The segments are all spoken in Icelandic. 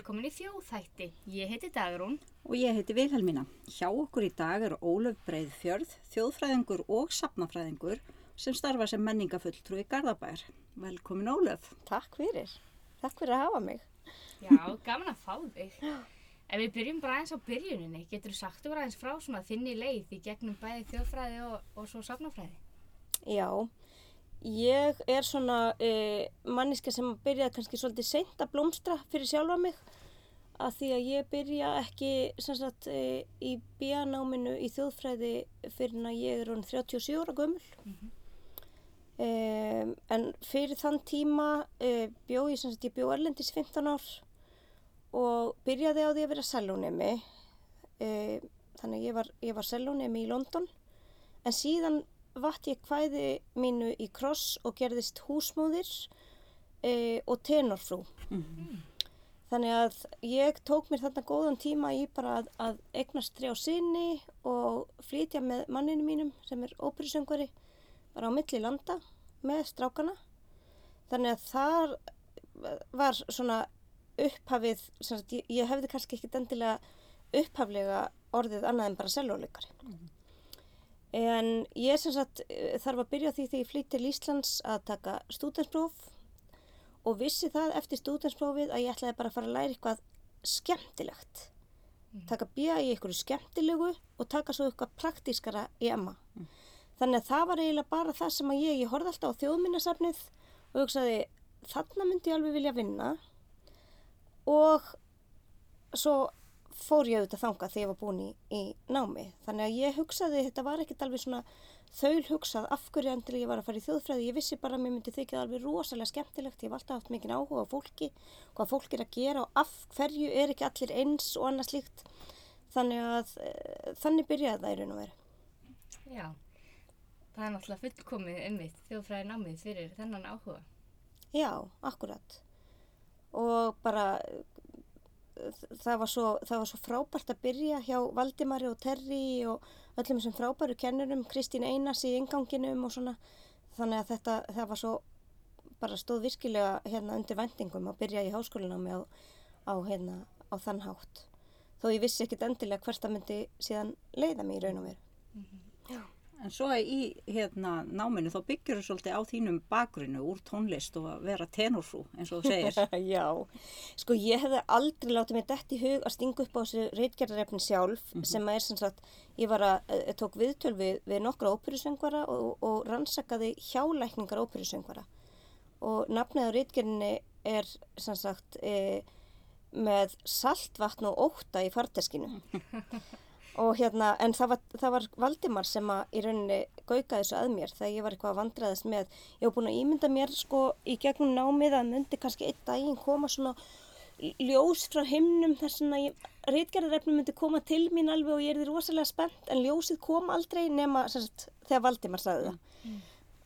velkomin í þjóðþætti. Ég heiti Dagrún. Og ég heiti Vilhelmína. Hjá okkur í dag eru Ólöf Breiðfjörð, þjóðfræðingur og sapnafræðingur sem starfa sem menningafulltrú í Garðabær. Velkomin Ólöf. Takk fyrir. Takk fyrir að hafa mig. Já, gaman að fá þig. Ef við byrjum bara aðeins á byrjuninni, getur þú sagt bara aðeins frá svona þinni leið í gegnum bæði þjóðfræði og, og svo sapnafræði? Já, ég er svona uh, manniska sem byrjaði kannski svolítið seint að blómstra fyrir sjálfa mig að því að ég byrja ekki sagt, uh, í bíanáminu í þjóðfræði fyrir að ég er 37 ára gömul. Mm -hmm. um, en fyrir þann tíma uh, bjó ég, sagt, ég bjó Erlendis 15 ár og byrjaði á því að vera sellónemi þannig að ég var, var sellónemi í London en síðan vatt ég hvæði mínu í kross og gerðist húsmóðir e, og tenorfrú. Mm -hmm. Þannig að ég tók mér þarna góðan tíma í bara að, að eignast þrjá sinni og flytja með manninu mínum sem er óperusöngvari bara á milli landa með strákana. Þannig að þar var svona upphafið, svona, ég, ég hefði kannski ekkit endilega upphaflega orðið annað en bara selóleikari. Mm -hmm. En ég sem sagt þarf að byrja því þegar ég flytti til Íslands að taka stúdenspróf og vissi það eftir stúdensprófið að ég ætlaði bara að fara að læra eitthvað skemmtilegt. Mm. Taka bíja í einhverju skemmtilegu og taka svo eitthvað praktískara í emma. Mm. Þannig að það var eiginlega bara það sem að ég, ég horfði alltaf á þjóðminnasafnið og hugsaði þarna myndi ég alveg vilja vinna og svo fór ég auðvitað þanga þegar ég var búin í, í námi. Þannig að ég hugsaði, þetta var ekkert alveg svona þaul hugsað af hverju endilega ég var að fara í þjóðfræði. Ég vissi bara að mér myndi þykja alveg rosalega skemmtilegt. Ég hef alltaf haft mikið áhuga á fólki, hvað fólk er að gera og af hverju er ekki allir eins og annað slíkt. Þannig að e, þannig byrjaði það í raun og veru. Já, það er náttúrulega fullkomið umvitt þjóðfræði námið fyrir þennan áhuga. Já, akkurat. Og bara það var, svo, það var svo frábært að byrja hjá Valdimari og Terri og öllum sem frábæru kennurum, Kristín Einars í inganginum og svona. Þannig að þetta, það var svo bara stóð virkilega hérna undir vendingum að byrja í háskólinámi á, á, hérna, á þann hátt. Þó ég vissi ekkit endilega hvert að myndi síðan leiða mig í raun og veru. Mm -hmm. En svo í hérna, náminu þá byggjur þú svolítið á þínum bakgrunnu úr tónlist og að vera tenorfrú eins og þú segir. Já, sko ég hefði aldrei látið mig dætt í hug að stinga upp á þessu reitgerðarefni sjálf mm -hmm. sem að er sem sagt, ég var að, ég tók viðtöl við, við nokkra óperusöngvara og, og rannsakaði hjálækningar óperusöngvara og nafnið á reitgerðinni er sem sagt e, með saltvatn og óta í farteskinu. og hérna, en það var, það var Valdimar sem að í rauninni gaugaði þessu að mér þegar ég var eitthvað að vandraðast með. Ég hef búin að ímynda mér sko í gegnum námið að myndi kannski einn daginn koma svona ljós frá himnum þar sem að reitgerðarefnum myndi koma til mín alveg og ég er því rosalega spennt en ljósið kom aldrei nema sagt, þegar Valdimar sagði það. Mm.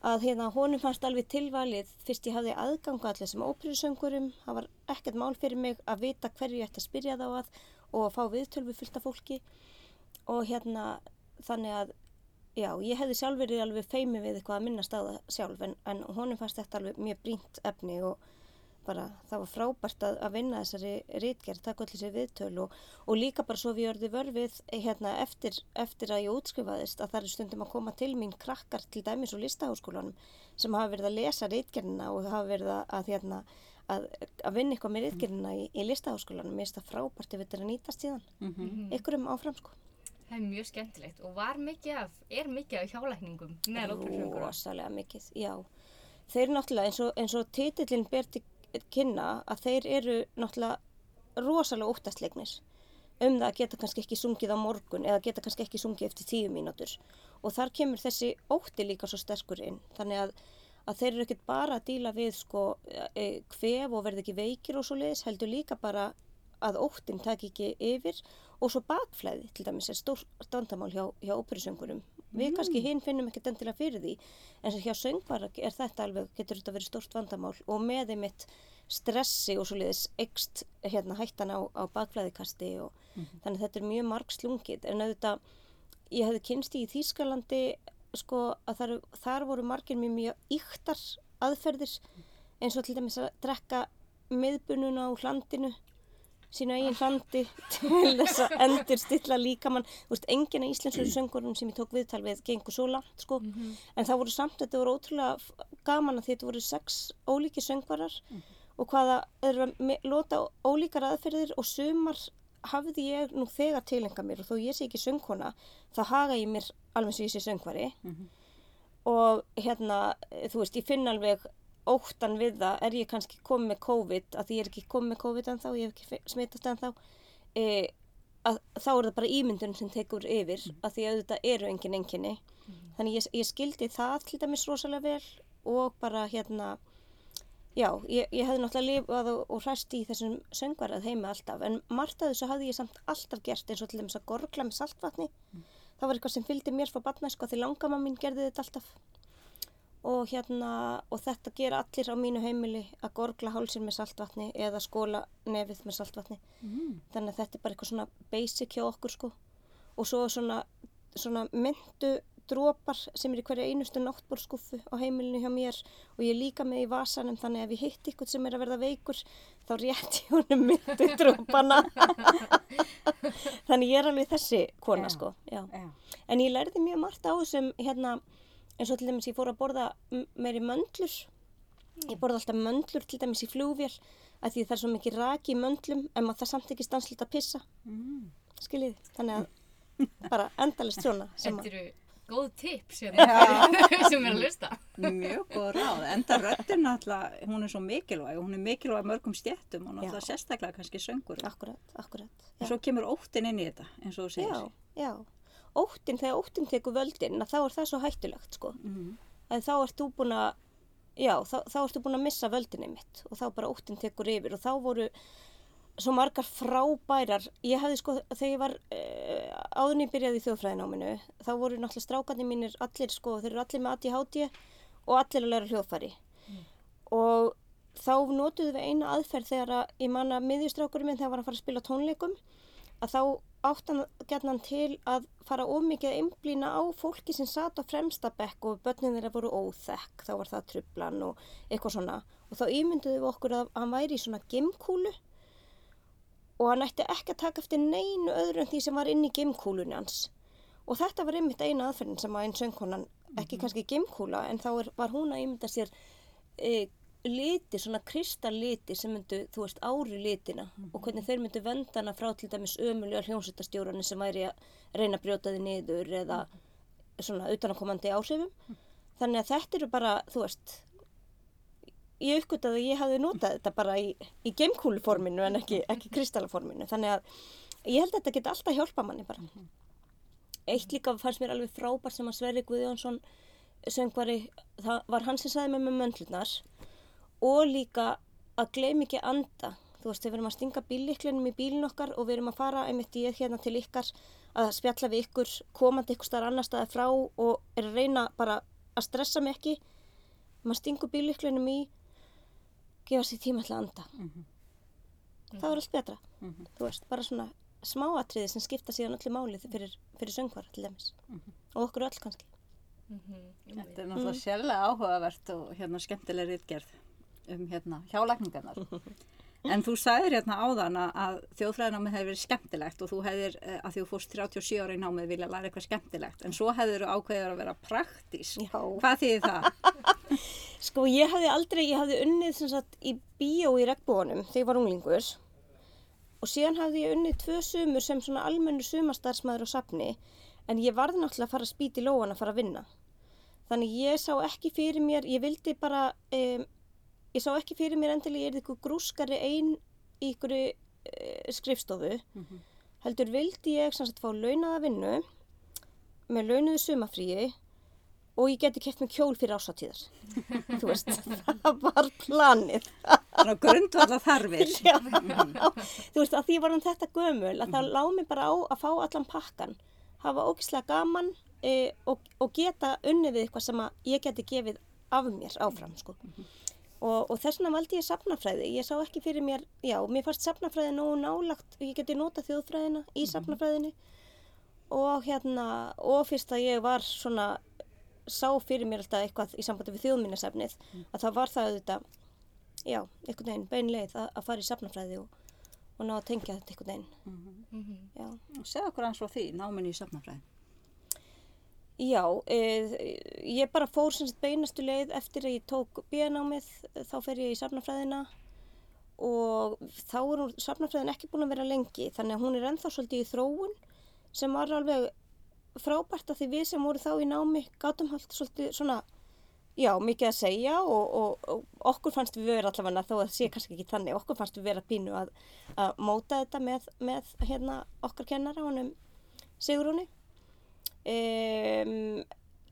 að hérna honum fannst alveg tilvalið fyrst ég hafði aðganga allir sem óperusöngurum það var ekkert mál fyrir mig að vita hverju ég ætti að spyrja þá að og að fá viðtölvi fylgta fólki og hérna þannig að já, ég hefði sjálf verið alveg feimi við eitthvað að minna staða sjálf en, en honum fannst þetta alveg mjög brínt efni og bara það var frábært að, að vinna þessari rítgerð, takk allir sér viðtöl og, og líka bara svo við örði vörfið hérna eftir, eftir að ég útskrifaðist að það er stundum að koma til mín krakkar til dæmis og listaháskólanum sem hafa verið að lesa rítgerðina og hafa verið að, hérna að, að vinna eitthvað með rítgerðina í, í listaháskólanum, mér finnst það frábært ef þetta er að nýtast síðan, mm -hmm. ykkurum áfram sko Það er mjög skemmtilegt og var mikið af, er mikið af hjálækningum með óperusöngur? Rósalega mikið, já. Þeir náttúrulega eins og, eins og títillin ber til kynna að þeir eru náttúrulega rosalega óttastleiknir um það að geta kannski ekki sungið á morgun eða geta kannski ekki sungið eftir tíu mínútur og þar kemur þessi ótti líka svo sterkur inn þannig að, að þeir eru ekkert bara að díla við sko e, hvef og verði ekki veikir og svo leiðis heldur líka bara að óttin takk ekki yfir og svo bakflæði til dæmis er stórt vandamál hjá, hjá óperusöngurum mm. við kannski hinn finnum ekkert endilega fyrir því en hjá söngvara er þetta alveg getur þetta verið stórt vandamál og með einmitt stressi og svo leiðis ekst hérna hættan á, á bakflæðikasti og mm. þannig þetta er mjög marg slungið en auðvitað ég hefði kynst í Þýskalandi sko að þar, þar voru margir mjög mjög yktar aðferðir eins og til dæmis að drekka miðbununa á hlandinu sína eigin hrandi til þess að endur stilla líkamann. Þú veist, enginn af íslensku söngurum sem ég tók viðtal við gengur svo langt, sko. En það voru samt, þetta voru ótrúlega gaman að þetta voru sex ólíki söngvarar og hvaða eru að lota ólíkar aðferðir og sumar hafði ég nú þegar tilenga mér og þó ég sé ekki söngkona, þá haga ég mér alveg sem ég sé söngvari og hérna, þú veist, ég finn alveg óttan við það, er ég kannski komið með COVID, að því ég er ekki komið með COVID en þá, ég hef ekki smitast en þá, e, að þá er það bara ímyndun sem tekur yfir, að því auðvitað eru engin enginni. Þannig ég, ég skildi það til dæmis rosalega vel og bara hérna, já, ég, ég hefði náttúrulega lifað og, og hræst í þessum söngvarað heima alltaf, en margt af þessu hafði ég samt alltaf gert eins og til dæmis að gorgla með saltvatni. Það var eitthvað sem fylgdi mér frá barnæsku, því langamma mín gerði þetta alltaf og hérna og þetta gera allir á mínu heimili að gorgla hálsinn með saltvatni eða skóla nefið með saltvatni þannig að þetta er bara eitthvað svona basic hjá okkur sko og svo svona, svona myndu drópar sem er í hverju einustu náttbórskuffu á heimilinu hjá mér og ég líka með í vasanum þannig að ef ég hitt ykkur sem er að verða veikur þá rétt ég honum myndu drópana þannig ég er alveg þessi kona Já. sko já. Já. En ég lærði mjög margt á þessum, hérna, eins og til dæmis ég fór að borða meiri möndlur. Ég borða alltaf möndlur til dæmis í flugvél, að því það er svo mikið raki í möndlum, en maður það samt ekki stanslít að pissa, Mm. skiljið. Þannig að bara endalist svona. sem Þetta eru góð tips hérna, sem er að lusta. Mjög góð ráð, enda röddin náttúrulega, hún er svo mikilvæg og hún er mikilvæg mörgum stjettum og náttúrulega Já. sérstaklega kannski söngur. Akkurat, akkurat. En svo kemur óttin inn í þetta, eins og þú segir. Já, já. Óttin, þegar óttin tekur völdin, þá er það svo hættulegt, sko. Mhm. að þá ert þú búin að já, þá, þá ert þú búin að missa völdinni mitt og þá bara óttin tekur yfir og þá voru svo margar frábærar ég hefði sko, þegar ég var uh, áðurinn ég byrjaði í þjóðfræðináminu þá voru náttúrulega strákarnir mínir allir sko, þeir eru allir með ADHD og allir að læra hljóðfæri og þá notuðum við eina aðferð þegar að ég manna miðjustrákurinn minn þegar var að fara að spila tónleikum að þá átt hann gætna hann til að fara ómikið einblýna á fólki sem satt á fremsta bekk og börnin þeirra voru óþekk, þá var það trublan og eitthvað svona. Og þá ímynduðum við okkur að hann væri í svona gemkúlu og hann ætti ekki að taka eftir neinu öðru en því sem var inn í gemkúlunni hans. Og þetta var einmitt eina aðferðin sem að einn söngkonan, ekki kannski gemkúla en þá er, var hún að ímynda sér e, liti, svona kristalliti sem myndu, þú veist, ári litina og hvernig þeir myndu venda hana frá til dæmis ömulega hljómsveitastjórani sem væri að reyna að brjóta þið niður eða svona utanakomandi áhrifum. Þannig að þetta eru bara, þú veist, ég uppgötaði að ég hafði notað þetta bara í, í geimkúluforminu en ekki, ekki kristallaforminu. Þannig að ég held að þetta geti alltaf hjálpa manni bara. Eitt líka fannst mér alveg frábært sem að Sverri Guðjónsson söngvari, það var hann sem sagði mér með möndlunar og líka að gleym ekki anda. Þú veist, við verum að stinga bílliklinum í bílinn okkar og við erum að fara einmitt ég hérna til ykkar að spjalla við ykkur, komandi ykkur staðar annar staðar frá og er að reyna bara að stressa mig ekki. Maður stingur bílliklinum í, gefa sér tíma til að anda. Það er allt betra. Þú veist, bara svona smáatriði sem skipta síðan öllu máli fyrir, fyrir söngvar til dæmis. Og okkur öll kannski. Þetta er náttúrulega sérlega áhugavert og hérna skemmtileg ritgerð um hérna hjálækningarnar. En þú sagðir hérna áðan að, þjóðfræðinámið hefði verið skemmtilegt og þú hefðir, eh, að þú fórst 37 ára í námið, vilja læra eitthvað skemmtilegt. En svo hefðir þú ákveður að vera praktísk. Já. Hvað þýðir það? Sko ég hafði aldrei, ég hafði unnið sem sagt í bíó í regnbúanum þegar ég var unglingur og síðan hafði ég unnið tvö sumur sem svona almennu sumastarsmaður á safni en ég varði náttúrulega að fara að spýta í lóan að fara að vinna. Þannig ég sá ekki fyrir mér, ég vildi bara, um, ég sá ekki fyrir mér endilega ég er ykkur grúskari ein í ykkur uh, skrifstofu, heldur vildi ég sem sagt fá launaða vinnu með launuðu sumafríi og ég geti keft með kjól fyrir ásatíðar. Þú veist, það var planið. Svona grundvalla þarfir. Já, þú veist, að því var hann þetta gömul, að það lág mig bara á að fá allan pakkan, hafa ógislega gaman e, og, og geta unnið við eitthvað sem að ég geti gefið af mér áfram, sko. Og, og þess vegna valdi ég safnafræði. Ég sá ekki fyrir mér, já, mér fannst safnafræði nógu nálagt og ég geti notað þjóðfræðina í safnafræðinni og hérna, og fyrst að ég var svona sá fyrir mér alltaf eitthvað í sambandi við þjóðminnesefnið að það var það auðvitað, já, einhvern veginn beinleið að, að fara í safnafræði og, og ná að tengja þetta einhvern veginn. Mhm. Mhm. Já. Segð okkur hans frá því, náminni í safnafræði. Já, e, ég bara fór sem sagt beinastu leið eftir að ég tók bíanámið, þá fer ég í safnafræðina og þá er hún, safnafræðin ekki búin að vera lengi, þannig að hún er ennþá svolítið í þróun sem var alveg frábært að því við sem voru þá í námi gátum haldt svolítið svona, já, mikið að segja og, og, og okkur fannst við vera allavega, þó að sé kannski ekki þannig, okkur fannst við vera pínu að, að móta þetta með, með hérna okkar kennara, honum Sigrúni. Um,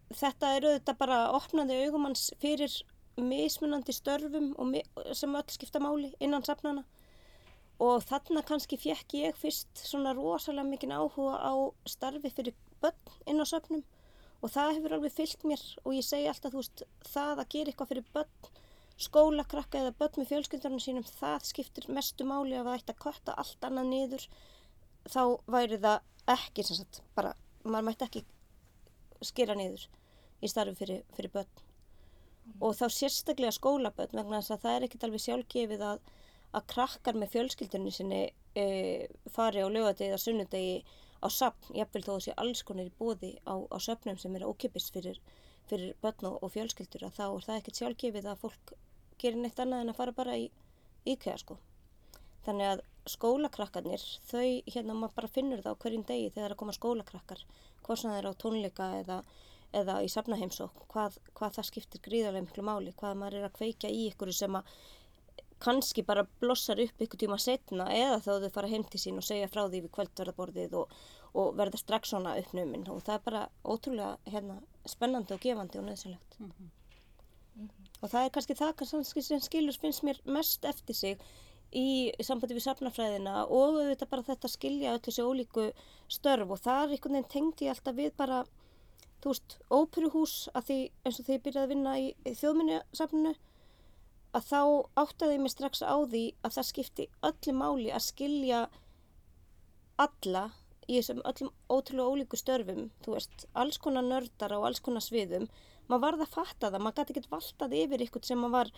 þetta er auðvitað bara opnaði augumanns fyrir mismunandi störfum mi sem öll skipta máli innan safnana og þarna kannski fekk ég fyrst svona rosalega mikinn áhuga á starfi fyrir börn inn á safnum. Og það hefur alveg fyllt mér og ég segi alltaf þú veist það að gera eitthvað fyrir börn skólakrakka eða börn með fjölskyldunum sínum það skiptir mestu máli að það ætti að kotta allt annað niður þá væri það ekki sem sagt bara maður mætti ekki skera niður í starfi fyrir, fyrir börn og þá sérstaklega skólabörn vegna þess að það er ekkert alveg sjálfgefið að, að krakkar með fjölskyldunni sinni e, fari á lögadegi eða sunnudegi á sapn, jafnvel þó sé alls konar í bóði á, á söpnum sem eru ókipist fyrir, fyrir börn og, og fjölskyldur að þá er það ekkert sjálfgefið að fólk gerir neitt annað en að fara bara í íkæða sko. Þannig að skólakrakkarnir, þau, hérna maður bara finnur það á hverjum degi þegar það er að koma skólakrakkar, hvort sem það er á tónleika eða, eða í safnaheimsók, hvað, hvað það skiptir gríðarlega miklu máli, hvað maður er að kveika í ykkur sem að kannski bara blossar upp ykkur tíma setna eða þá þau fara heim til sín og segja frá því við kvöldverðaborðið og, og verða strax svona uppnuminn og það er bara ótrúlega hérna, spennandi og gefandi og nöðsynlegt. Og það er kannski það kannski sem skilur finnst mér mest eftir sig í sambandi við safnafræðina og auðvitað bara þetta skilja öll þessi ólíku störf og það er einhvern veginn tengdi ég alltaf við bara, þú veist, óperuhús að því eins og þegar ég byrjaði að vinna í, í þjóðminniasafninu að þá áttaði ég mig strax á því að það skipti öllu máli að skilja alla í þessum öllum ótrúlega ólíku störfum, þú veist, alls konar nördar á alls konar sviðum, maður varð að fatta það, maður gæti ekkert valtað yfir ykkur sem maður var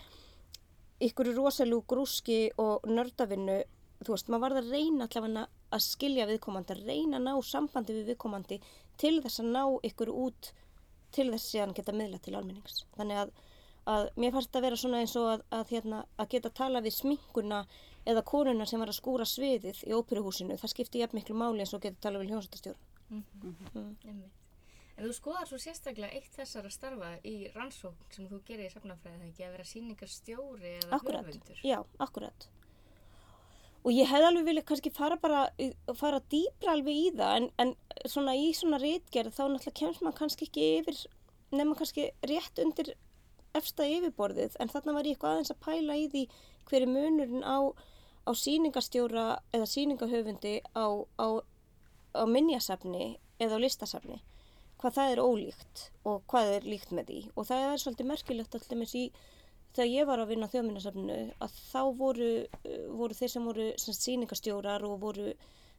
ykkur rosalú grúski og nördavinnu, þú veist, maður varð að reyna allavega að skilja viðkomandi, að reyna að ná sambandi við viðkomandi til þess að ná ykkur út til þess að hann geta miðla til almennings. Þannig að, að mér fannst að vera svona eins og að, að, hérna, að geta tala við sminkuna eða konuna sem var að skúra sviðið í óperuhúsinu, það skipti jafn miklu máli eins og geta tala við hljómsættastjórn. Einmitt. En þú skoðar svo sérstaklega eitt þessara starfa í rannsókn sem þú gerir í safnafræði það ekki að vera síningarstjóri eða höfundur. já, akkurat. Og ég hefði alveg viljað kannski fara bara, fara dýbra alveg í það, en, en svona í svona rítgerð þá náttúrulega kemst maður kannski ekki yfir, nefnum kannski rétt undir efsta yfirborðið, en þarna var ég eitthvað aðeins að pæla í því hverju munurinn á, á síningarstjóra eða síningahöfundi á, á, á minjasafni eða á listasafni hvað það er ólíkt og hvað er líkt með því. Og það er svolítið merkilegt alltaf í þegar ég var að vinna á þjóðminnasafninu að þá voru, uh, voru þeir sem voru síningastjórar og voru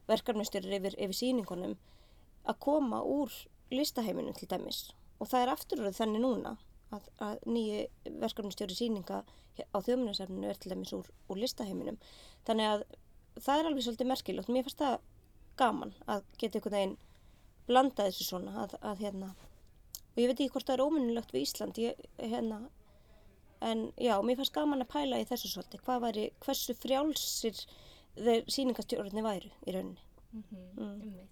verkefnastjórar yfir, yfir síningunum að koma úr listaheiminum til dæmis. Og það er afturröð þannig núna að, að nýju verkefnastjóri síninga á þjóðminnasafninu er til dæmis úr, úr listaheiminum. Þannig að það er alveg svolítið merkilegt. Mér fannst það gaman að geta einhvern veginn blanda þessu svona að, að hérna og ég veit ekki hvort það er óminnilegt við Ísland ég, hérna en já, mér fannst gaman að pæla í þessu svolítið hvað væri, hversu frjálsir þeir síningastjórnir væru í rauninni Mhm, Mm.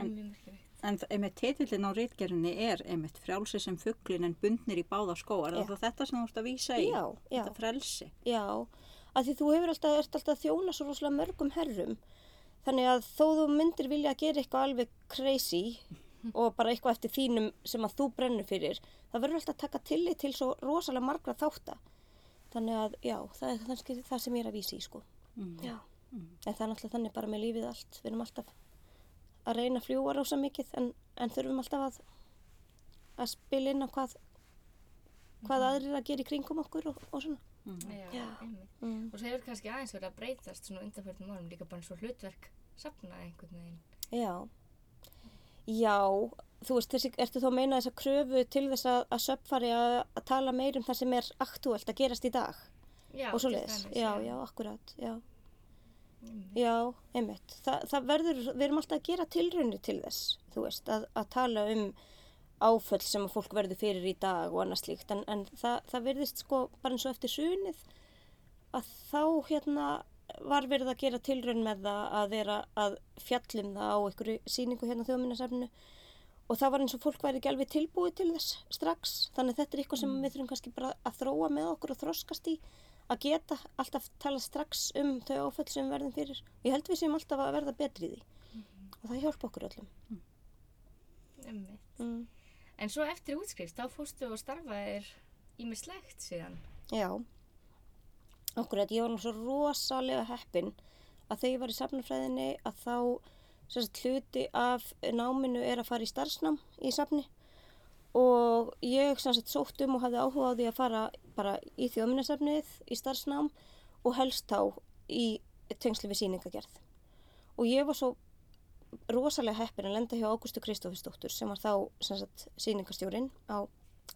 Er mjög merkilegt. En þ- einmitt titillin á rítgerðinni er einmitt frjálsi sem fugglin en bundnir í báða skó. Er það þetta sem þú ert að vísa í? Já, já. Þetta frelsi. já að því þú hefur alltaf, ert alltaf þjóna svo rosalega mörgum herrum þannig að þó þú myndir vilja að gera eitthvað alveg crazy og bara eitthvað eftir þínum sem að þú brennur fyrir það verður alltaf að taka tillit til svo rosalega margra þátta þannig að já, það er kannski það sem ég er að vísa í sko Mm. Já, en það er náttúrulega þannig bara með lífið allt. Við erum alltaf að reyna að fljúa rosa mikið en, en þurfum alltaf að, að spila inn á hvað, hvað aðrir að gera í kringum okkur og, og svona. Já, Já. einmitt. Mm. Og það hefur kannski aðeins verið að breytast svona undanfjörnum árum líka bara eins og hlutverk safna einhvern veginn. Já, já, þú veist, þessi, ertu þá að meina þessa kröfu til þess að, að söpfari að, að tala meir um það sem er aktúelt að gerast í dag Já, og til svoleiðis? dæmis, Já, já, akkurat, já. Já, einmitt. Þa, það verður, við erum alltaf að gera tilraunir til þess, þú veist, að, að tala um áföll sem að fólk verður fyrir í dag og annað slíkt, en, en það, það verðist sko bara eins og eftir sunnið að þá hérna var verið að gera tilraun með það að vera að fjallum það á einhverju síningu hérna á þjóðminnarsafninu og það var eins og fólk væri ekki alveg tilbúið til þess strax, þannig þetta er eitthvað sem við þurfum kannski bara að þróa með okkur og þroskast í að geta alltaf tala strax um þau áföll sem við verðum fyrir. Ég held við séum alltaf að verða betri í því og það hjálpa okkur öllum. Einmitt. Mm. En svo eftir útskrift, þá fórstu og starfaðir ímislegt síðan. Já, okkur að ég var svo rosalega heppin að þegar ég var í safnafræðinni að þá sagt, hluti af náminu er að fara í starfsnám í safni og ég sagt sótt um og hafði áhuga á því að fara bara í þjóðminnarsafnið í starfsnám og helst þá í tengslu við síningagerð. Og ég var svo rosalega heppin að lenda hjá Ágústu Kristófisdóttur sem var þá á,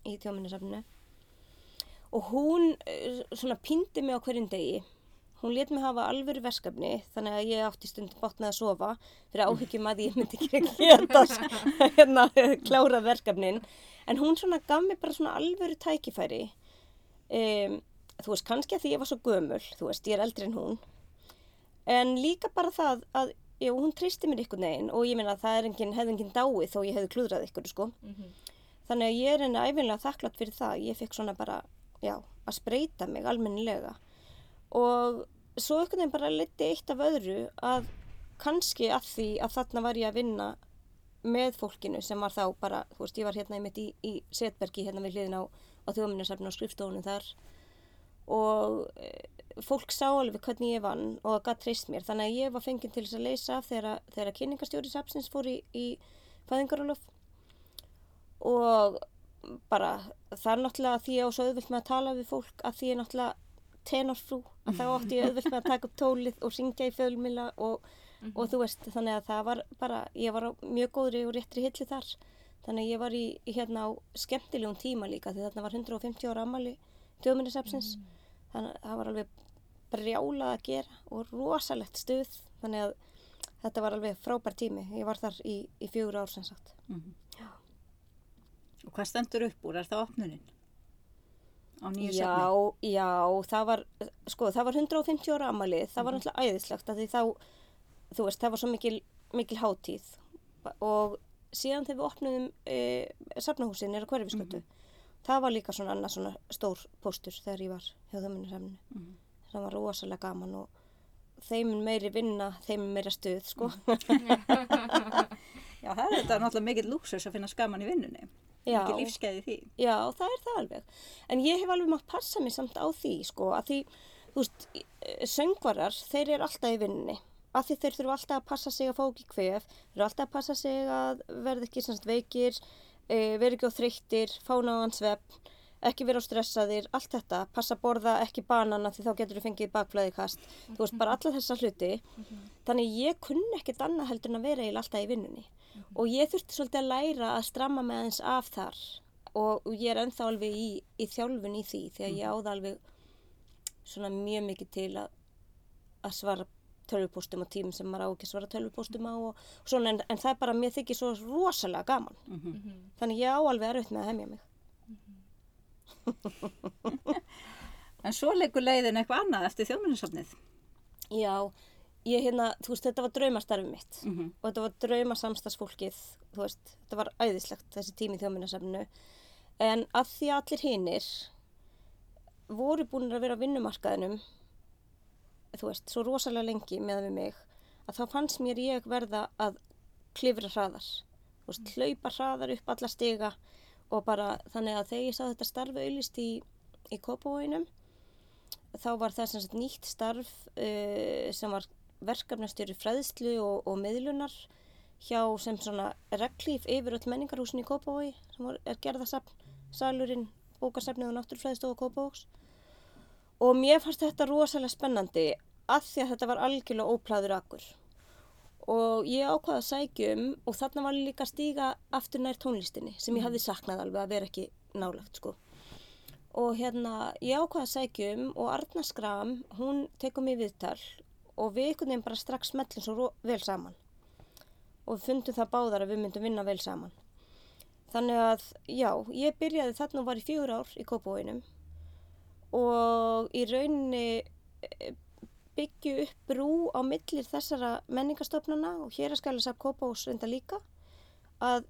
í þjóðminnarsafninu og hún eh, svona pindi mig á hverjum degi. Hún let mig hafa alvöru verkefni þannig að ég átti stundum bátt með að sofa fyrir áhyggjum að ég myndi ekki geta hérna klára verkefnin. En hún svona gaf mér bara svona alvöru tækifæri. Um, þú veist kannski að því ég var svo gömul þú veist ég er eldri en hún. En líka bara það að já, hún tristi mér ykkur neginn og ég meina að það er enginn, hefði enginn dáið þó ég hefði klúðrað ykkur sko. Þannig að ég er henni æfinlega þakklátt fyrir það. Ég fekk svona bara, já, að spreita mig almennilega. Og svo einhvern veginn bara liti eitt af öðru að kannski að því að þarna var ég að vinna með fólkinu sem var þá bara, þú veist, ég var hérna einmitt í, í Setbergi hérna við hliðin á, á þjóðminnarsafn og skrifstofunum þar. Og fólk sá alveg hvernig ég vann og gætt treyst mér. Þannig að ég var fenginn til þess að leysa af þegar, þegar kynningastjóri safsins fór í, í fæðingarólof og bara það er náttúrulega því ég á svo auðvilt með að tala við fólk að því ég er náttúrulega tenorfrú að þá átti ég auðvilt með að taka upp tólið og syngja í fjölmila og, og þú veist þannig að það var bara ég var mjög góðri og réttri hilli þar. Þannig að ég var í, í hérna á skemmtilegum tíma líka því þarna var 150 ára ammali tjóðminnisapsins þannig að það var alveg brjálað að gera og rosalegt stuð þannig að þetta var alveg frábær tími. Ég var þar í, í fjögur ár sem sagt. Og hvað stendur upp úr? Er það opnunin? Á nýju Já, safni? já, það var, sko, það var 150 ára amalið, það var náttúrulega æðislegt að því þá, þú veist, það var svo mikil, mikil hátíð. Og síðan þegar við opnuðum e, safnahúsin er á hverfiskötu, það var líka svona annað svona stór póstur þegar ég var hjá þömmunni safninu. Það var rosalega gaman og þeim meiri vinna, þeim meira stuð, sko. Já, það er þetta náttúrulega mikill lúksus að finna skaman í vinnunni. Já. Mikið lífsgæði í því. Já, það er það alveg. En ég hef alveg mátt passa mig samt á því, sko, að því, þú veist, söngvarar, þeir eru alltaf í vinninni. Að því þeir þurfu alltaf að passa sig að fá ekki kvef, þeir eru alltaf að passa sig að verða ekki semst veikir, e, verða ekki á þreyttir, fá náðan svefn, ekki vera á stressaðir, allt þetta, passa að borða ekki banana því þá getur þú fengið bakflæðikast, þú veist, bara alla þessa hluti. Þannig ég kunni ekkert annað heldur en að vera eiginlega alltaf í vinnunni. Og ég þurfti svolítið að læra að stramma með aðeins af þar og, ég er ennþá alveg í, í þjálfun í því því að ég áða alveg svona mjög mikið til að, að svara tölvupóstum á tímum sem maður á ekki að svara tölvupóstum á og, og svona en, en það er bara, mér þykir svo rosalega gaman. Þannig ég á alveg erfitt með að hemja mig. En svo leikur leiðin eitthvað annað eftir þjóðminnarsafnið. Já, ég hérna, þú veist, þetta var draumastarfið mitt Mhm. og þetta var draumasamstagsfólkið, þú veist, þetta var æðislegt þessi tími í þjóðminnarsafninu. En að því allir hinnir voru búin að vera á vinnumarkaðinum, þú veist, svo rosalega lengi með við mig, að þá fannst mér ég verða að klifra hraðar, þú veist, hlaupa hraðar upp alla stiga og bara þannig að þegar ég sá þetta starfi auðlist í, í Kópavóinum, þá var það sem sagt nýtt starf uh, sem var verkefnastjóri fræðslu og, og miðlunar hjá sem svona reglíf yfir öll menningarhúsin í Kópavogi sem er gerðasafn, salurinn, bókasafnið og náttúrufræðistofa Kópavogs. Og mér fannst þetta rosalega spennandi að því að þetta var algjörlega óplæður akkur og ég ákvaði að sækjum og þarna var líka að stíga aftur nær tónlistinni sem ég hafði saknað alveg að vera ekki nálagt sko. Og hérna ég ákvaði að sækjum og Arna Skram hún tekur mig viðtal og við einhvern veginn bara strax smellum svo vel saman. Og við fundum það báðar að við myndum vinna vel saman. Þannig að já, ég byrjaði þarna og var í fjögur ár í Kópavóinum og í rauninni eh, byggju upp brú á millir þessara menningastofnana og hér að skæla sap Kópavós reynda líka að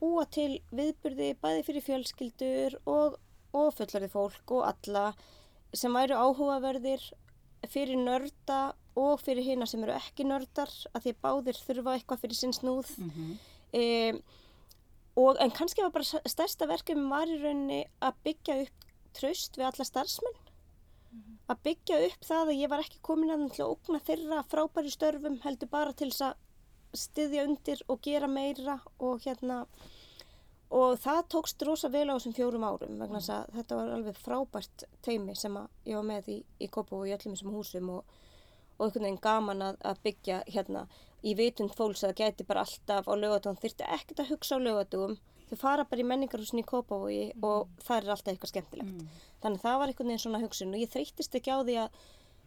búa til viðburði bæði fyrir fjölskyldur og, og fullorði fólk og alla sem væru áhugaverðir fyrir nörda og fyrir hina sem eru ekki nördar að því að báðir þurfa eitthvað fyrir sinn snúð Mhm. e, og en kannski var bara stærsta verkefum var í rauninni að byggja upp traust við alla starfsmenn að byggja upp það að ég var ekki komin að ógna þeirra frábæri störfum heldur bara til þess að styðja undir og gera meira og hérna og það tókst rosa vel á þessum fjórum árum vegna þess að þetta var alveg frábært teimi sem ég var með í, í Kopo og í öllum þessum húsum og, og einhvern veginn gaman að, að byggja hérna í vitund fólks að það gæti bara alltaf á lögatugum þyrfti ekkert að hugsa á lögatugum þau fara bara í menningarhúsin í Kópavogi og það er alltaf eitthvað skemmtilegt. Þannig að það var einhvern veginn svona hugsun og ég þreytist ekki á því að,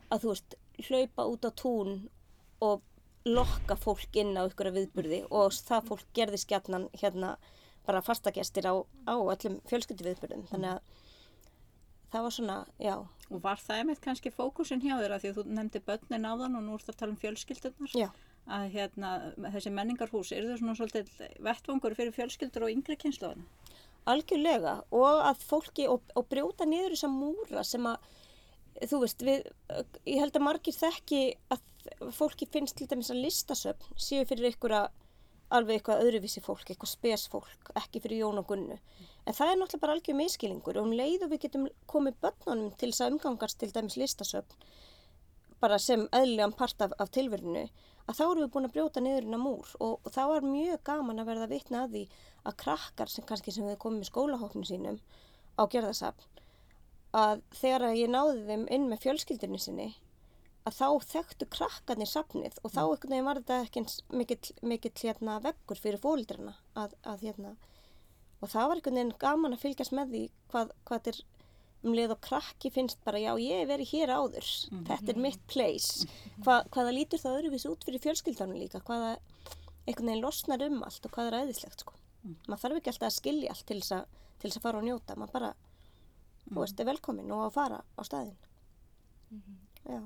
að þú veist hlaupa út á tún og lokka fólk inn á ykkur viðburði og það fólk gerði skjarnan hérna bara fastagestir á, á öllum fjölskyldi viðburðum þannig að það var svona, já, Og var það einmitt kannski fókusin hjá þér að því að þú nefndi börnin á þann og nú ertu að tala um fjölskyldunar já, að hérna, þessi menningarhús eru þau svona svolítið vettvangur fyrir fjölskyldur og yngri kynnslóðina? algjörlega og að fólki og, og brjóta niður þessa múra sem að þú veist, við, ég held að margir þekki að fólki finnst til dæmis að listasöfn séu fyrir að alveg eitthvað öðruvísi fólk, eitthvað spes fólk, ekki fyrir Jón og Gunnu. En það er náttúrulega bara algjör miskilingur og um leið og við getum komið börnunum til þess að umgangast til dæmis listasöfn bara sem eðlilegan part af, af tilverinu að þá erum við búin að brjóta niður innan múr og, og þá var mjög gaman að verða vitna að því að krakkar sem kannski sem við komum í skólahóknu sínum á gerðasafn að þegar að ég náði þeim inn með fjölskyldinu sinni að þá þekktu krakkarnir safnið og þá einhvern veginn var þetta ekki mikill, mikill hérna veggur fyrir fóldrana að, að hérna og það var einhvern veginn gaman að fylgjast með því hvað, hvað er um leið og krakki finnst bara já ég hef verið hér áður. Þetta er mitt place. Hva, hvaða lítur það öðruvísi út fyrir fjölskyldanum líka? Hvaða einhvern veginn losnar um allt og hvað er æðislegt sko? Maður þarf ekki alltaf að skilja allt til þess að, fara og njóta. Maður bara, þú veist, er velkomin og að fara á staðinn. Já,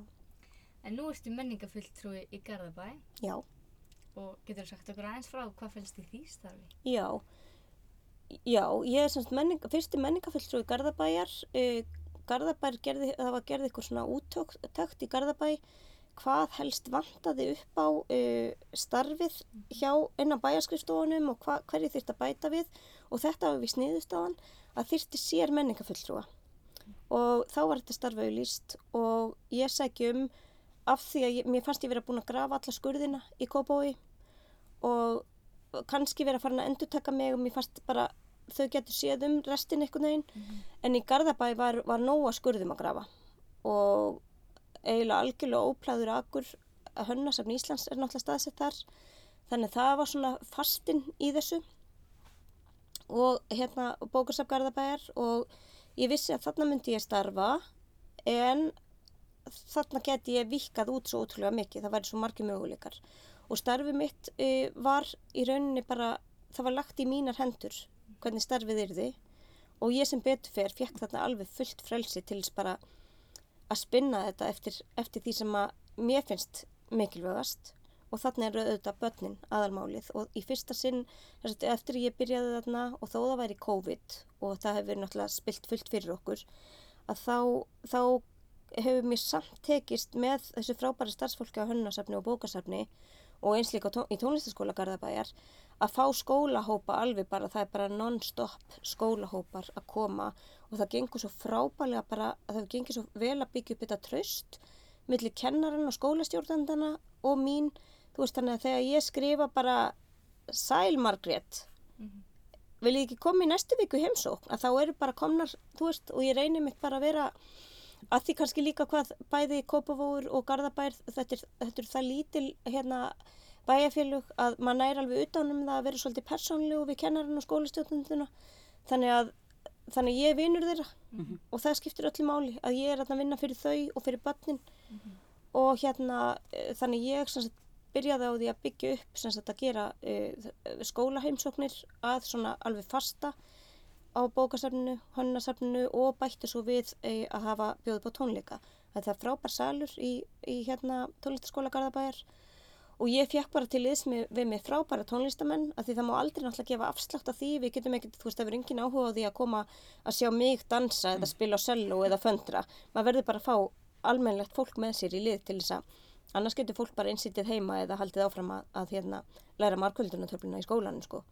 En nú ertu menningafulltrúi í Garðabæ. Já. Og getur sagt okkur aðeins frá hvað fælst í því starfi? Já, já, ég er semst menning, fyrsti menningafulltrúi Garðabæjar. Uh, Garðabær gerði, það var gerði eitthvað svona úttökt í Garðabæ hvað helst vantaði upp á uh, starfið hjá innan bæjarskrifstofunum og hva, hverju þyrst að bæta við og þetta var við sniðustáðan að þyrsti sér menningafulltrúa og þá var þetta starfið líst og ég sækjum af því að ég, mér fannst ég vera búin að grafa alla skurðina í Kópói og kannski vera farin að endurtaka mig og mér fannst bara þau getur séð um restin einhvern veginn. En í Garðabæ var, var nóga skurðum að grafa. Og eiginlega algjörlega óplæður akkur að hönnasafn Íslands er náttúrulega staðsett þar. Þannig að það var svona fastinn í þessu. Og hérna bókarsafn Garðabæjar. Og ég vissi að þarna myndi ég starfa en þarna geti ég vikað út svo ótrúlega mikið, það væri svo margir möguleikar. Og starfið mitt uh, var í rauninni bara, það var lagt í mínar hendur hvernig starfið yrði. Og ég sem betur fer fekk þarna alveg fullt frelsi til bara að spinna þetta eftir, eftir því sem að mér finnst mikilvægast. Og þarna eru auðvitað börnin aðalmálið. Og í fyrsta sinn eftir ég byrjaði þarna og þó það væri COVID og það hefur náttúrulega spilt fullt fyrir okkur að þá, þá hefur mér samt tekist með þessu frábæri starfsfólki á hönnasafni og bókasafni og eins líka tó í tónlistaskóla Garðabæjar að fá skólahópa alveg bara, það er bara non-stop skólahópar að koma og það gengur svo frábælega bara að það gengur svo vel að byggja upp þetta tröst millir kennaran og skólastjórnandana og mín, þú veist þannig að þegar ég skrifa bara Sæl Margrét. Vil ég ekki koma í næstu viku heimsókn? Að þá eru bara komnar, þú veist, og ég reynir mitt bara að vera að því kannski líka hvað bæði Kópavóur og Garðabær þetta er, þetta er það lítil hérna bæjarfélug að maður næri alveg utanum það að vera svolítið persónlegu við kennarinn og skólastjóðnunduna þannig að þannig ég vinur þeirra og það skiptir öllu máli að ég er að vinna fyrir þau og fyrir börnin. Og hérna eh, þannig ég sagt byrjaði á því að byggja upp sagt að gera uh, skólaheimsóknir að svona alveg fasta á bókasafninu, hönnasafninu og bætti svo við uh, að hafa bjóðið på tónleika. Það er frábær salur í, í hérna tónlistaskóla Garðabæjar og ég fekk bara til liðs með, við mig frábæra tónlistamenn af því það má aldrei náttúrulega gefa afslátt af því. Við getum ekkert, þú veist, það verður engin áhuga á því að koma að sjá mig dansa eða spila á cello eða föndra, maður verður bara að fá almennlegt fólk með sér í lið til þess að annars getur fólk bara einsýttið heima eða haldið áfram að, að hérna, læra markvöldunartöfluna í skólanum sko.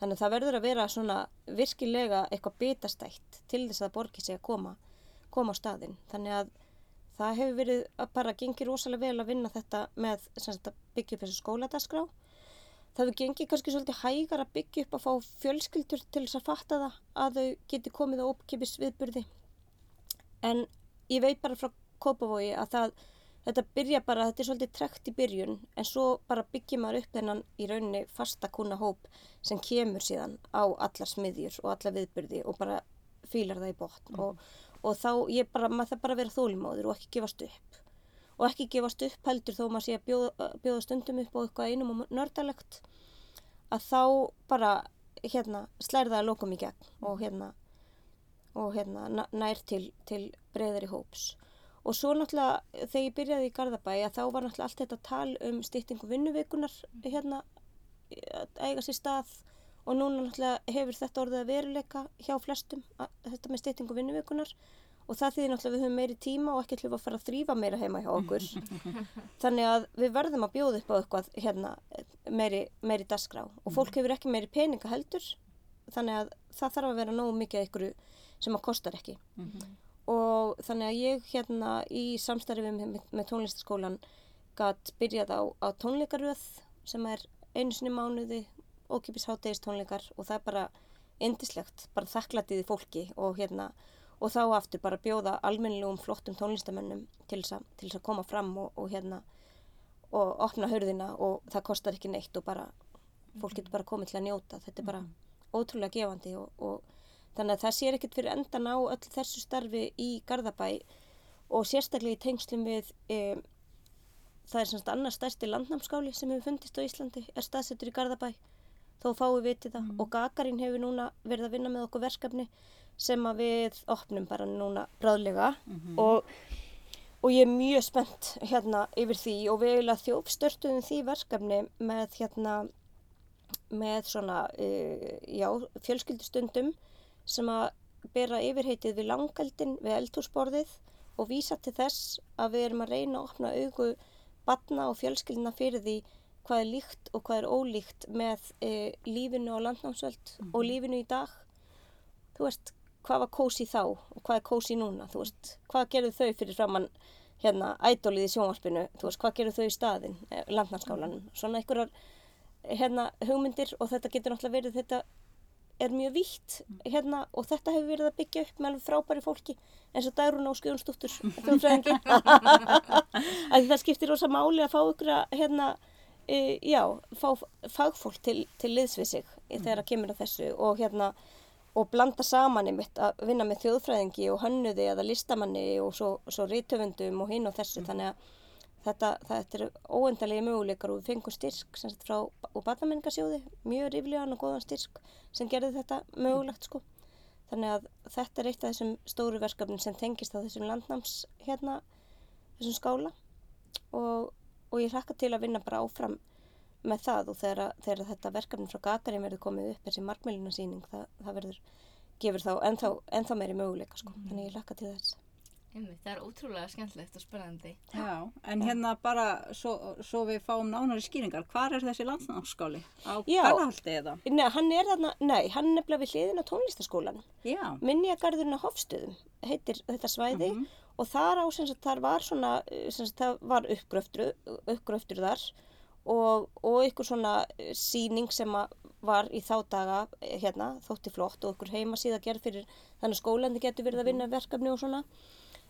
þannig að það verður að vera svona virkilega eitthvað bitastætt til þess að borgi sig að koma, koma á staðin þannig að það hefur verið að bara gengið rosalega vel að vinna þetta með sagt, að byggja upp þessu skóladaskrá það hefur gengið kannski svolítið hægar að byggja upp að fá fjölskyldur til þess að fatta það að þau geti komið á uppkipis viðburði en ég veit bara frá Kópavogi að það þetta byrja bara, þetta er svolítið trekt í byrjun en svo bara byggjum maður upp þennan í rauninni fasta kuna hóp sem kemur síðan á allar smiðjur og allar viðbyrði og bara fýlar það í botn mm. og, og þá ég bara, maður það bara vera þólumóður og ekki gefast upp. Og ekki gefast upp heldur þó maður sé að bjóða, bjóða stundum upp á eitthvað einum og nördalegt að þá bara hérna slærða að lokum í gegn og hérna og hérna nær til, til breyðari hóps. Og svo náttúrulega þegar ég byrjaði í Garðabæ að þá var náttúrulega allt þetta tal um stýttingu vinnuveikunar hérna að eiga sér stað og núna náttúrulega hefur þetta orðið að veruleika hjá flestum að, þetta með stýttingu vinnuveikunar og það þýðir náttúrulega við höfum meiri tíma og ekki við að fara að þrýfa meira heima hjá okkur. Þannig að við verðum að bjóða upp á eitthvað hérna meiri, meiri dasgrá og fólk hefur ekki meiri peninga heldur þannig að það þarf að vera nógu mikið eitthvað sem að kostar ekki. Mm -hmm og þannig að ég hérna í samstarfi með, með tónlistaskólan gætt byrjað á, á tónleikaröð sem er einu sinni mánuði ókipis háttegist tónleikar og það er bara indislegt, bara þakklætiði fólki og hérna og þá aftur bara bjóða almennilegum flottum tónlistamennum til þess að koma fram og, og hérna og opna hörðina og það kostar ekki neitt og bara fólk getur bara komið til að njóta. Þetta er bara ótrúlega gefandi og, og Þannig að það sér ekkert fyrir endan á öll þessu starfi í Garðabæ og sérstaklega í tengslum við, e, það er svona annar stærsti landnámskáli sem hefur fundist á Íslandi, er staðsettur í Garðabæ, þó fáum við vitið það mm. og Gagarin hefur núna verið að vinna með okkur verkefni sem að við opnum bara núna bráðlega mm -hmm. og, og ég er mjög spennt hérna yfir því og við eiginlega þjófstörtuðum því verkefni með hérna með svona, e, já, fjölskyldustundum sem að bera yfirheitið við langeldin við eldhúsborðið og vísa til þess að við erum að reyna að opna augu batna og fjölskyldina fyrir því hvað er líkt og hvað er ólíkt með e, lífinu á landnámsvöld mm -hmm. og mhm. lífinu í dag. Þú veist, hvað var kósi þá og hvað er kósi núna, þú veist, hvað gerðu þau fyrir framann hérna ædolið í sjónvarpinu, þú veist, hvað gerðu þau í staðin, eh, landnámskálanum, svona einhverjar hérna hugmyndir og þetta getur náttúrulega verið þetta er mjög vítt hérna og þetta hefur verið að byggja upp með alveg frábæri fólki eins og Dagrun og Skjónstúttur það skiptir ósa máli að fá ykkur að hérna, e, já, fá fagfólk til, til liðs við sig mm. þegar það kemur að þessu og hérna og blanda saman einmitt að vinna með þjóðfræðingi og hannuði eða listamanni og svo, svo rítöfundum og hinn og þessu mm. þannig að Þetta, þetta er óendalegi möguleikar og við fengum styrk sagt, frá Batamenningasjóði, mjög riflegan og góðan styrk sem gerði þetta mögulegt sko. Þannig að þetta er eitt af þessum stóru verkefnin sem tengist á þessum landnáms hérna, þessum skála og, og ég hlakka til að vinna bara áfram með það og þegar, þegar þetta verkefnin frá Gagarin verður komið upp þessi markmælinarsýning það, það verður, gefur þá ennþá, ennþá meiri möguleika sko. Mm. Þannig ég hlakka til þess. Einmitt, það er ótrúlega skemmtilegt og spennandi. Já, en hérna bara svo, svo við fáum nánari skýringar, hvað er þessi landsnámskáli? Á Garðahaldi eða? Nei, hann er þarna, nei, hann er nefnilega við hliðin á tónlistaskólan. Já. Minniagarðurinn á Hofstöðum heitir þetta svæði uh mhm. Og þar á, sem sagt, þar var svona, sem sagt, það var uppgröftur, uppgröftur þar og, og ykkur svona síning sem var í þá daga, hérna, þótti flott og ykkur heima síða gerð fyrir þannig skólandi getur verið að vinna verkefni og svona.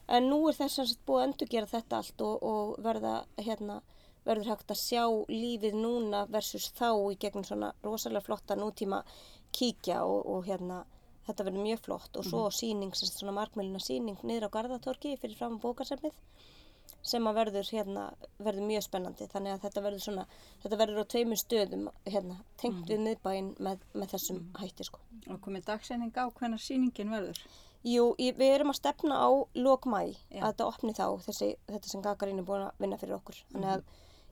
En nú er þess að búið að endurgera þetta allt og, og verða, hérna, verður hægt að sjá lífið núna versus þá í gegnum svona rosalega flotta nútíma kíkja og, og hérna þetta verður mjög flott og svo mm -hmm. síning, svona markmælina síning niður á Garðatorki fyrir fram á bókarsefnið sem að verður hérna, verður mjög spennandi þannig að þetta verður svona, þetta verður á tveimur stöðum hérna, tengt við miðbæinn með, með þessum hætti sko. Og komið dagsending á hvernig síningin verður? Jú, við erum að stefna á lokmæ Já. að þetta opni þá, þessi, þetta sem Gagarinn er búin að vinna fyrir okkur. Þannig að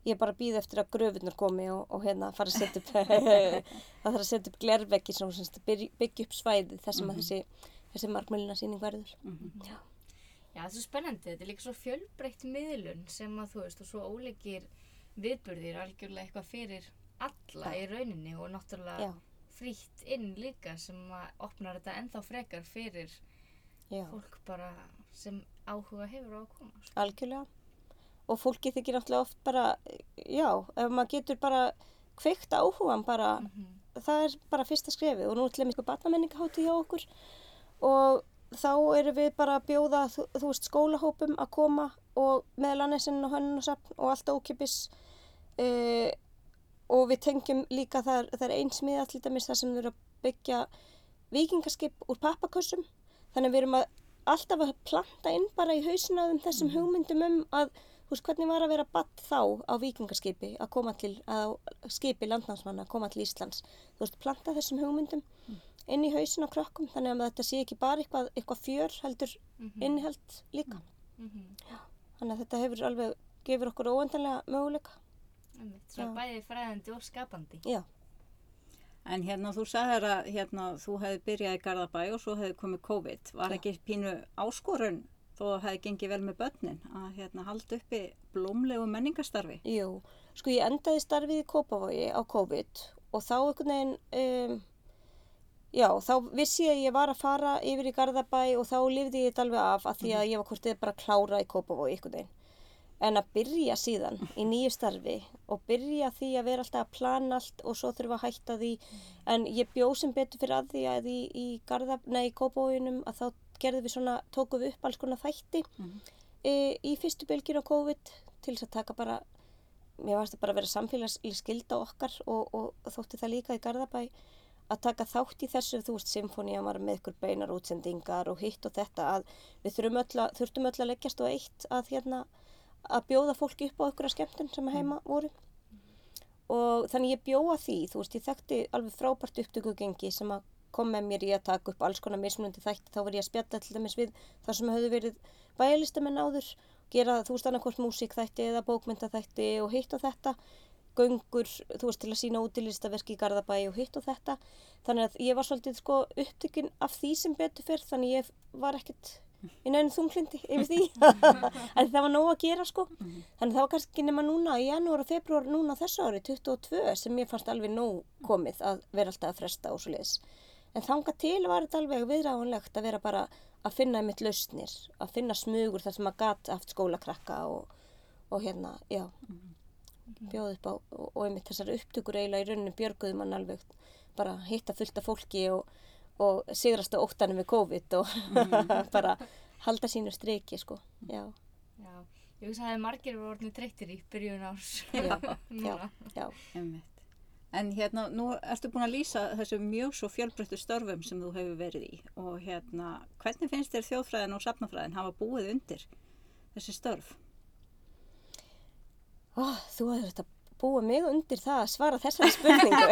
ég bara að býða eftir að gröfurnar komi og, og hérna fara að setja upp, það þarf að setja upp glerveggi byggja upp svæði þar sem að þessi, þessi markmælina síning verður. Já. Já, það er svo spennandi, þetta er líka svo fjölbreytt miðlun sem að þú veist og svo óleikir viðburðir algjörlega eitthvað fyrir alla í rauninni og náttúrulega Já. frítt inn líka sem að opnar þetta ennþá frekar fyrir Já. fólk bara sem áhuga hefur á að koma. Sko. Algjörlega. Og fólki þykir náttúrulega oft bara, já, ef maður getur bara kveikt áhugan bara, það er bara fyrsta skrefið. Og nú ætlum við barnamenningahátti hjá okkur. Og þá erum við bara að bjóða, þú, þú veist, skólahópum að koma og meðal annars inn á hönnun og sapn og allt ókipis uh, og við tengjum líka það, það er einsmiða til dæmis það sem þau eru að byggja vikingaskip úr pappakössum. Þannig við erum að alltaf að planta inn bara í hausina á þeim þessum hugmyndum um að þú veist hvernig var að vera batt þá á vikingaskipi að koma til, að skipi landnámsmanna að koma til Íslands? Þú veist planta þessum hugmyndum inn í hausin á krökkum þannig að þetta sé ekki bara eitthvað, eitthvað fjör heldur innihald líka. Já, þannig að þetta hefur alveg gefur okkur óendanlega möguleika. Svo bæði fræðandi og skapandi. Já, En hérna þú sagðir að hérna, þú hefði byrjað í Garðabæ og svo hefði komið COVID. Var Já. ekki pínu áskorun þó að það hefði gengið vel með börnin að hérna, halda uppi blómlegu menningastarfi? jú, sko ég endaði starfið í Kópavogi á COVID og þá einhvern veginn um, já, þá vissi ég að ég var að fara yfir í Garðabæ og þá lifði ég þetta alveg af að því að ég var hvort þið bara að klára í Kópavogi einhvern veginn. En að byrja síðan í nýju starfi og byrja því að vera alltaf að plana allt og svo þurfa að hætta því. En ég bjóð sem betur fyrir að því að í, í, í Kópavoginum að þá gerðum við svona, tókum við upp alls konar þætti e, í fyrstu bylginu á COVID til þess að taka bara mér varst að bara vera samfélagslega skilda okkar og, og, og þótti það líka í Garðabæ að taka þátt í þessu, þú veist, symfónía var með ykkur beinar útsendingar og hitt og þetta að við þurfum öll að, þurftum öll að leggjast á eitt að hérna að bjóða fólki upp á ykkur að skemmtun sem að heima voru. Og þannig ég bjóða því, þú veist, ég þekkti alveg frábært upptökugengi sem að kom með mér í að taka upp alls konar mismunandi þætti þá var ég að spjalla til dæmis við þar sem höfðu verið bæjalistamenn áður gera þú veist annarkvort músíkþætti eða bókmyndaþætti og hitt og þetta göngur, þú veist til að sína útilistaverki í Garðabæ og hitt og þetta. Þannig að ég var svolítið sko upptökin af því sem betur fyrr þannig ég var ekkert í nefnum þunglindi yfir því. En það var nóg að gera sko. Þannig að það var kannski nema núna í janúar og februar núna þessu ári 22 sem ég fannst alveg nóg komið að vera alltaf að fresta og svo leiðis en þanga til var þetta alveg viðráðanlegt að vera bara að finna einmitt lausnir að finna smugur þar sem að gat haft skólakrakka og, og hérna, já bjóð upp á og, og einmitt þessar upptökur eiginlega í rauninu björguðu mann alveg bara hitta fullt af fólki og, og sigrast á óttanum við COVID og bara halda sínu streiki sko, já, Já, ég veist að það er margir voru orðinu treyttir í byrjun árs. já, já, Núna. já. En hérna, nú ertu búin að lýsa þessu mjög svo fjölbreyttu störfum sem þú hefur verið í og hérna, hvernig finnst þér þjóðfræðin og safnafræðin hafa búið undir þessi störf? Ó, þú hefur þetta búið mig undir það að svara þessari spurningu.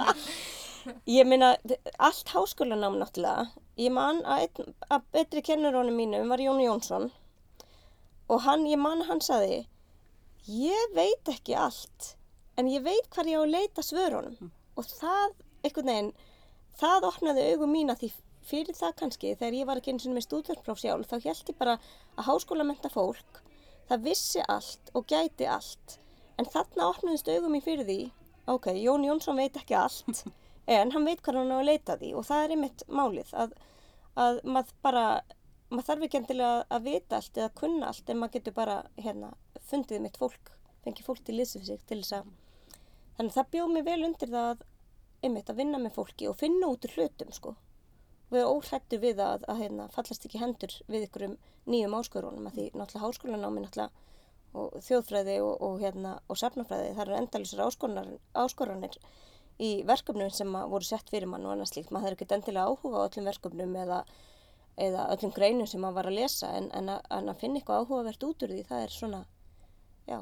ég meina, allt háskólanám náttúrulega. Ég man að, einn, að betri kennurónum mínum var Jón Jónsson og hann, ég man að hann saði, ég veit ekki allt, en ég veit hvar ég á að leita svörunum. Og það, einhvern veginn, það opnaði augum mín að því fyrir það kannski, þegar ég var ekki eins og með stúdverspróf sjálf, þá held ég bara að háskólamenta fólk það vissi allt og gæti allt. En þarna opnaðist augum í fyrir því ok, Jón Jónsson veit ekki allt en hann veit hvað hann á að leita því. Og það er einmitt málið að, að maður bara maður þarf ekki endilega að vita allt eða kunna allt en maður getur bara hérna, fundið mitt fólk, fengið fólk til liðsum sig til þess að þannig að það bjóð mér vel undir það að, einmitt, að vinna með fólki og finna út úr hlutum sko. Við erum óhrættu við að, að hérna, fallast ekki hendur við ykkurum nýjum áskorunum að því náttúrulega háskólanámi náttúrulega og þjóðfræði og, og, hérna, og safnafræði það eru endalisar áskoranir í verkefnum sem voru sett fyrir mann og annars líkt maður er ekkert endilega áhuga á öllum verkefnum eða, eða öllum greinum sem maður var að lesa en, en, að, en að finna eitthvað áhugavert út úr því það er svona, já,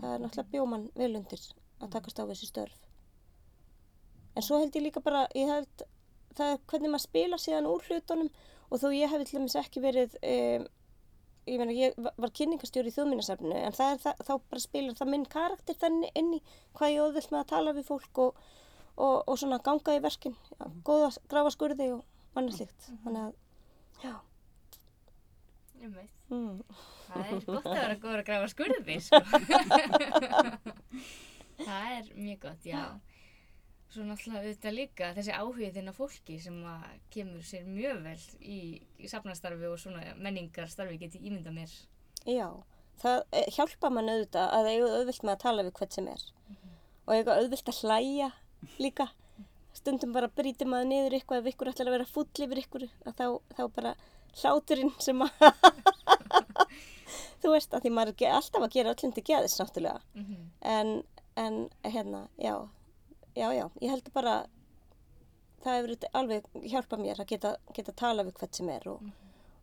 það er náttúrulega bjóman vel undir að takast á þessi störf. En svo held ég líka bara, ég held, það er hvernig maður spila síðan úr hlutunum og þó ég hef til dæmis ekki verið, um, ég meina ég va- var kynningastjóri í þjóðminnasafninu en það er það, þá bara spilar það minn karakter þannig inn í hvað ég óðvilt með að tala við fólk og, og, og svona ganga í verkin, já, góða grafa skurði og annað slíkt. Þannig að, já. Einmitt. Mm. Það er gott að vera góður að grafa skurði, sko. það er mjög gott, já. Svo náttúrulega auðvitað líka þessi áhugið þinn á fólki sem að kemur sér mjög vel í, í safnastarfi og svona menningarstarfi geti ímynda mér. Já, það eh, hjálpa mann auðvitað að eiga auðvilt með að tala við hvert sem er og eiga auðvilt að hlæja líka stundum bara brýtir maður niður eitthvað ef ykkur ætlar að vera full yfir ykkur þá, þá bara hláturinn sem að þú veist að því maður er alltaf að gera öllum til geðis náttúrulega. Mm en, en hérna, já. Já, já, ég held bara það hefur alveg hjálpað mér að geta, geta tala við hvert sem er og,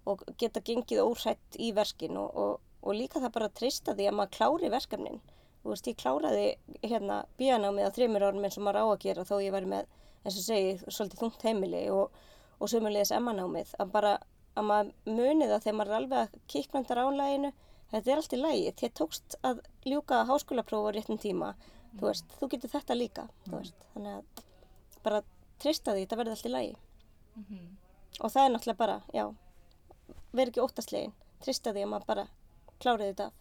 og geta gengið óhrætt í verkin og, og, og líka það bara að treysta því að maður klári verkefnin. Þú veist, ég kláraði hérna bíanámið á þreymur árum eins og maður á að gera þó ég væri með, eins og segi, svolítið þungt heimili og, og sömulegis emmanámið að bara, að maður muni það þegar maður er alveg að kiknandar ánlæginu þetta er allt í lægi, þér tókst að ljúka háskólapróf á réttum tíma þú veist, þú getur þetta líka veist, þannig að bara treysta því, þetta verður allt í lægi -hmm. og það er náttúrulega bara, já verð ekki óttastlegin, treysta því að maður bara klárið þetta af.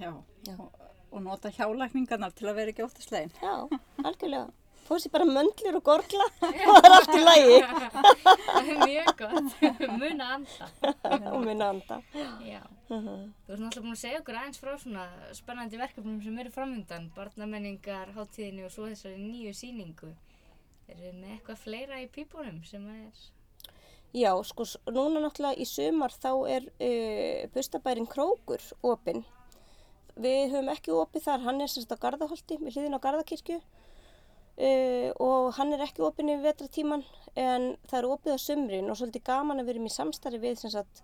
Já, Já. Og, og nota hjálækningarnar til að vera ekki óttaslegin. Já, algjörlega. Fóð sér bara möndlur og gorgla og það er allt í lægi Það er mjög gott. Muna anda. og minna anda. Já. Mhm. Þú ert náttúrulega búin að segja okkur aðeins frá svona spennandi verkefnum sem eru framöndan, barnamenningar, háttíðinni og svo þessari nýju síningu. Eru þið með eitthvað fleira í pípunum sem að er... Já, sko, núna náttúrulega í sumar þá er uh, bustabærin Krókur opinn. Við höfum ekki opið þar, hann er semst á Garðaholti, við hliðin á Garðakirkju uh, og hann er ekki opinn yfir vetratíman en það er opið á sumrin og svolítið gaman að við erum í samstarfi við sagt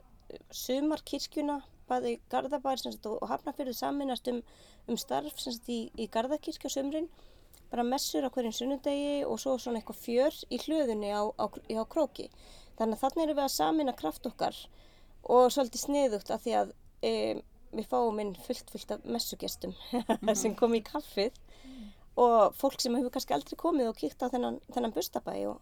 sumarkirkjuna, bæði Garðabær sagt og Hafnarfjörðu saminast um, um starf sagt í, í Garðakirkju á sumrin bara messur á hverjum sunnudegi og svo svona eitthvað fjör í hlöðunni á, á, á króki. Þannig að þannig erum við að samina kraft okkar og svolítið sniðugt af því að e, við fáum inn fullt fullt af messugestum sem kom í kaffið og fólk sem hefur kannski aldrei komið og kíkt á þennan, þennan bustabæ og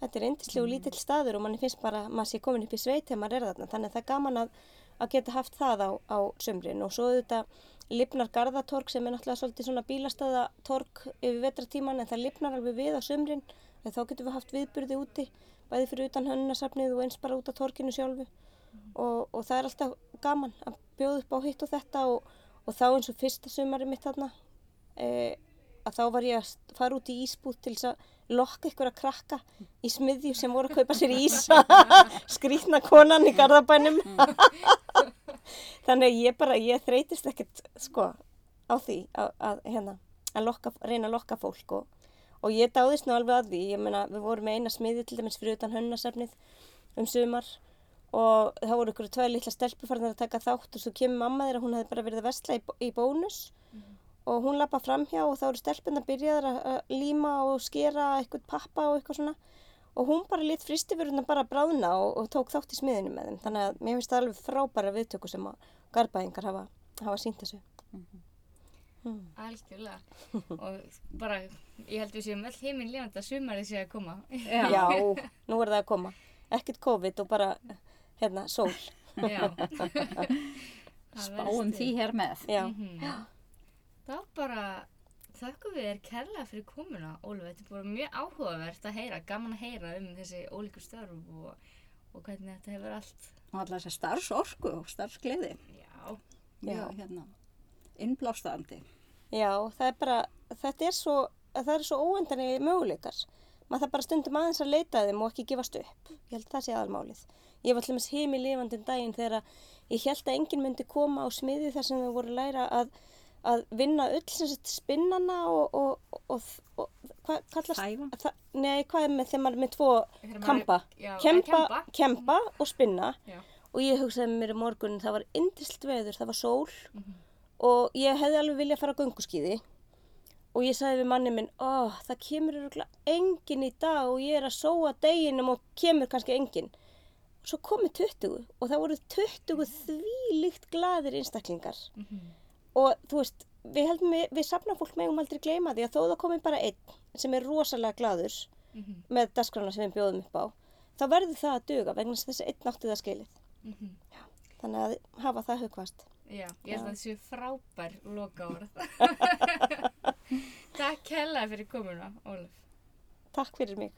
þetta er eindislegu lítill staður og manni finnst bara að maður sé komin upp í sveit þegar maður er þarna. Þannig að það er gaman að, að geta haft það á, á sumrin. Og svo auðvitað lifnar Garðatorg sem er náttúrulega svolítið svona bílastæðatorg yfir vetratíman en það lifnar alveg við á sumrin. En þá getum við haft viðburði úti bæði fyrir utan hönnasafnið og eins bara út á torginu sjálfu. Og, og það er alltaf gaman að bjóða upp á hitt og þetta og, og þá eins og fyrsta sumari mitt þarna e, að þá var ég að fara út í ísbúð til þess að lokka ykkur að krakka í smiðju sem voru að kaupa sér ís. Skrýtna konan í garðabænum. Þannig að ég bara, ég þreytist ekkert sko á því að, að hérna, að lokka, reyna að lokka fólk og, og ég dáðist nú alveg að því, ég meina við vorum með eina smiðju til dæmis fyrir utan hönnasafnið um sumar og það voru ykkur tveið litla stelpur farin að taka þátt og svo kemur mamma þeirra, hún hefði bara verið að vestla í, í bónus og hún lappa framhjá og þá eru stelpuna byrjaðar að að líma og skera eitthvað pappa og eitthvað svona og hún bara lit fristifuruna bara bráðna og, og tók þátt í smiðinu með þeim þannig að mér finnst það alveg frábæra viðtöku sem að garbaðingar hafa, hafa sínt þessu mm. Algjörlega. og bara, ég held við séum öll heiminn lifandi að sumarið sé að koma. Já. Já, nú er það að koma ekkert COVID og bara hérna, sól Já. Spáum því hér með. Já, Mhm. Þá bara þakkum við þér kærlega fyrir komuna, Ólfi. Þetta er bara mjög áhugavert að heyra, gaman að heyra um þessi ólíku störf og, og hvernig þetta hefur allt. Og alltaf þessi starfsorku og starfsgleði. Já, Já, Já. hérna, innblástandi. Já, það er bara, þetta er svo, það er svo óendani möguleikar. Maður þarf bara stundum aðeins að leita að þeim og ekki gefast upp. Ég held það sé aðalmálið. Ég var alltaf heim í lifandin daginn þegar ég held að enginn myndi koma á smiði þar sem þau voru að læra að, að vinna ull sem sagt spinnana og, og, og, og, og hvað kallast það? Nei, hvað er með þegar maður er með tvo kampa? já, Kempa, kemba. kempa og spinna Já. og ég hugsaði mér í morgun, það var indislt veður, það var sól Mhm. og ég hefði alveg viljað fara á gönguskíði og ég sagði við manni minn, ó, það kemur örugglega enginn í dag og ég er að sóa deginum og kemur kannski enginn. Svo komið 20 og það voru 20 þvílíkt glaðir einstaklingar Mhm. Og þú veist, við heldum við, við safnafólk megum aldrei gleyma því að þó það komi bara einn sem er rosalega glaður Mhm. með dagskrána sem við bjóðum upp á, þá verður það að duga vegna þess að þessi einn átti það skilið. Mhm. Þannig að hafa það hugvast. Já, ég held að það séu frábær loka orð. Takk hella fyrir komuna, Ólaf. Takk fyrir mig.